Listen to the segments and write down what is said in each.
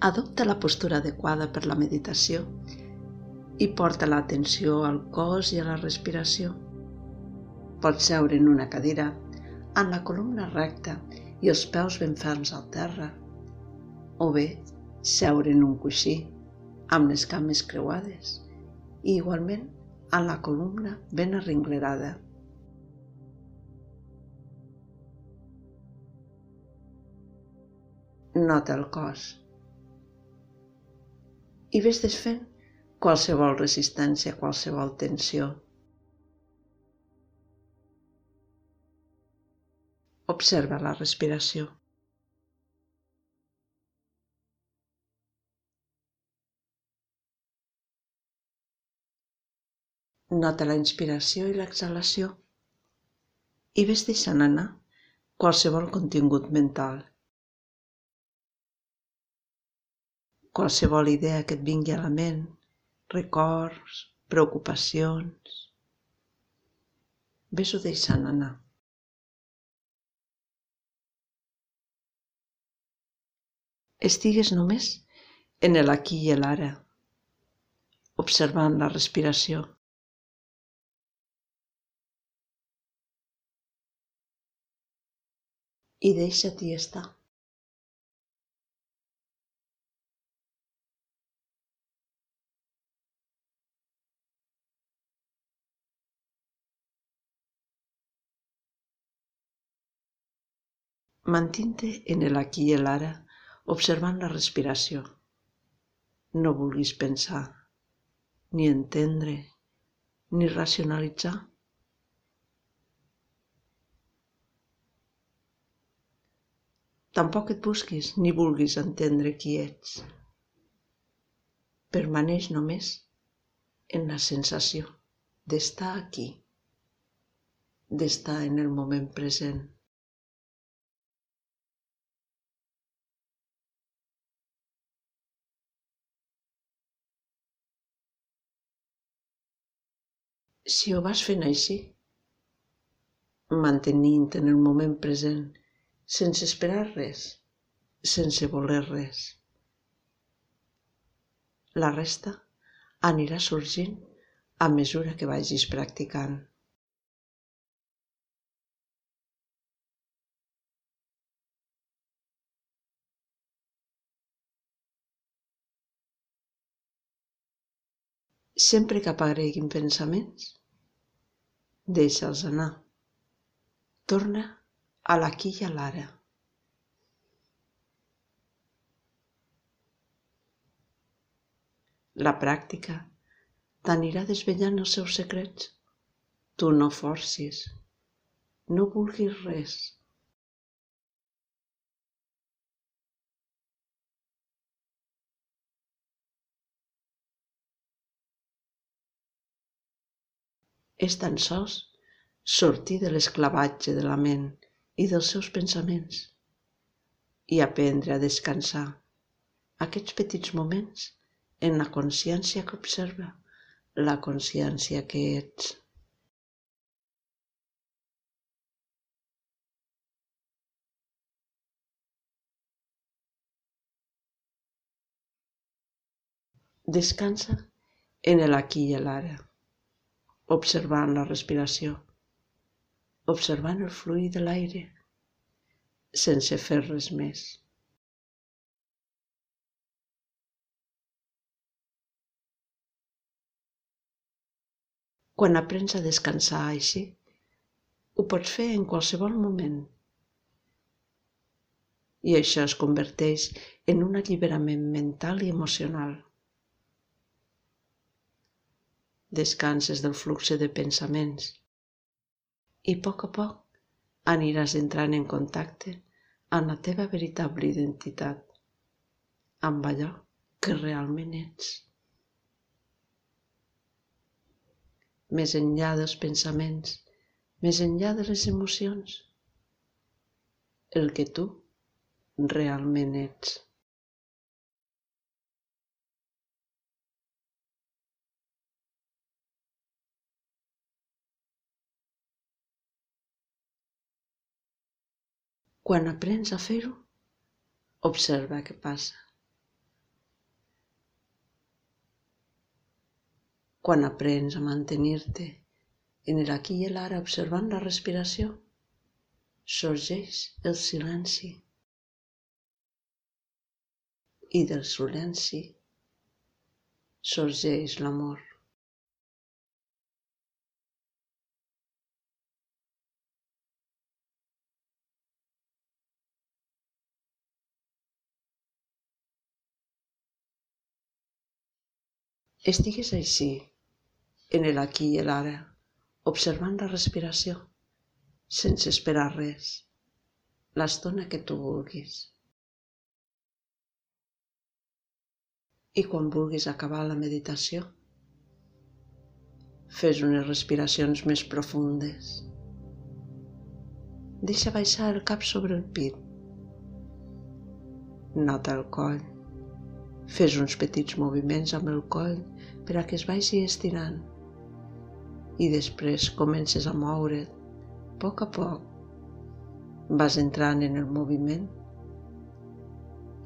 Adopta la postura adequada per la meditació i porta l'atenció al cos i a la respiració. Pots seure en una cadira, amb la columna recta i els peus ben ferms al terra, o bé seure en un coixí, amb les cames creuades i igualment amb la columna ben arringlerada. Nota el cos. I ves desfent qualsevol resistència, qualsevol tensió. Observa la respiració. Nota la inspiració i l'exhalació i ves deixant anar qualsevol contingut mental qualsevol idea que et vingui a la ment, records, preocupacions. Ves-ho deixant anar. Estigues només en el aquí i l'ara, observant la respiració. I deixa-t'hi estar. Mantinte en el aquí i l'ara, observant la respiració. No vulguis pensar, ni entendre, ni racionalitzar. Tampoc et busquis ni vulguis entendre qui ets. Permaneix només en la sensació d'estar aquí, d'estar en el moment present. Si ho vas fent així, mantenint en el moment present, sense esperar res, sense voler res. La resta anirà sorgint a mesura que vagis practicant. Sempre que apareguin pensaments, deixa'ls anar. Torna a l'aquí i a l'ara. La pràctica t'anirà desvellant els seus secrets. Tu no forcis, no vulguis res. És tan sols sortir de l'esclavatge de la ment i dels seus pensaments i aprendre a descansar aquests petits moments en la consciència que observa, la consciència que ets. Descansa en el aquí i l'ara observant la respiració, observant el fluir de l'aire, sense fer res més. Quan aprens a descansar així, ho pots fer en qualsevol moment. I això es converteix en un alliberament mental i emocional descanses del flux de pensaments i a poc a poc aniràs entrant en contacte amb la teva veritable identitat, amb allò que realment ets. Més enllà dels pensaments, més enllà de les emocions, el que tu realment ets. Quan aprens a fer-ho, observa què passa. Quan aprens a mantenir-te en el aquí i l'ara observant la respiració, sorgeix el silenci. I del silenci sorgeix l'amor. Estigues així, en el aquí i l'ara, observant la respiració, sense esperar res, l'estona que tu vulguis. I quan vulguis acabar la meditació, fes unes respiracions més profundes. Deixa baixar el cap sobre el pit. Nota el coll. Fes uns petits moviments amb el coll per a que es vagi estirant i després comences a moure't a poc a poc. Vas entrant en el moviment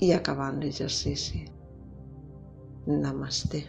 i acabant l'exercici. Namaste.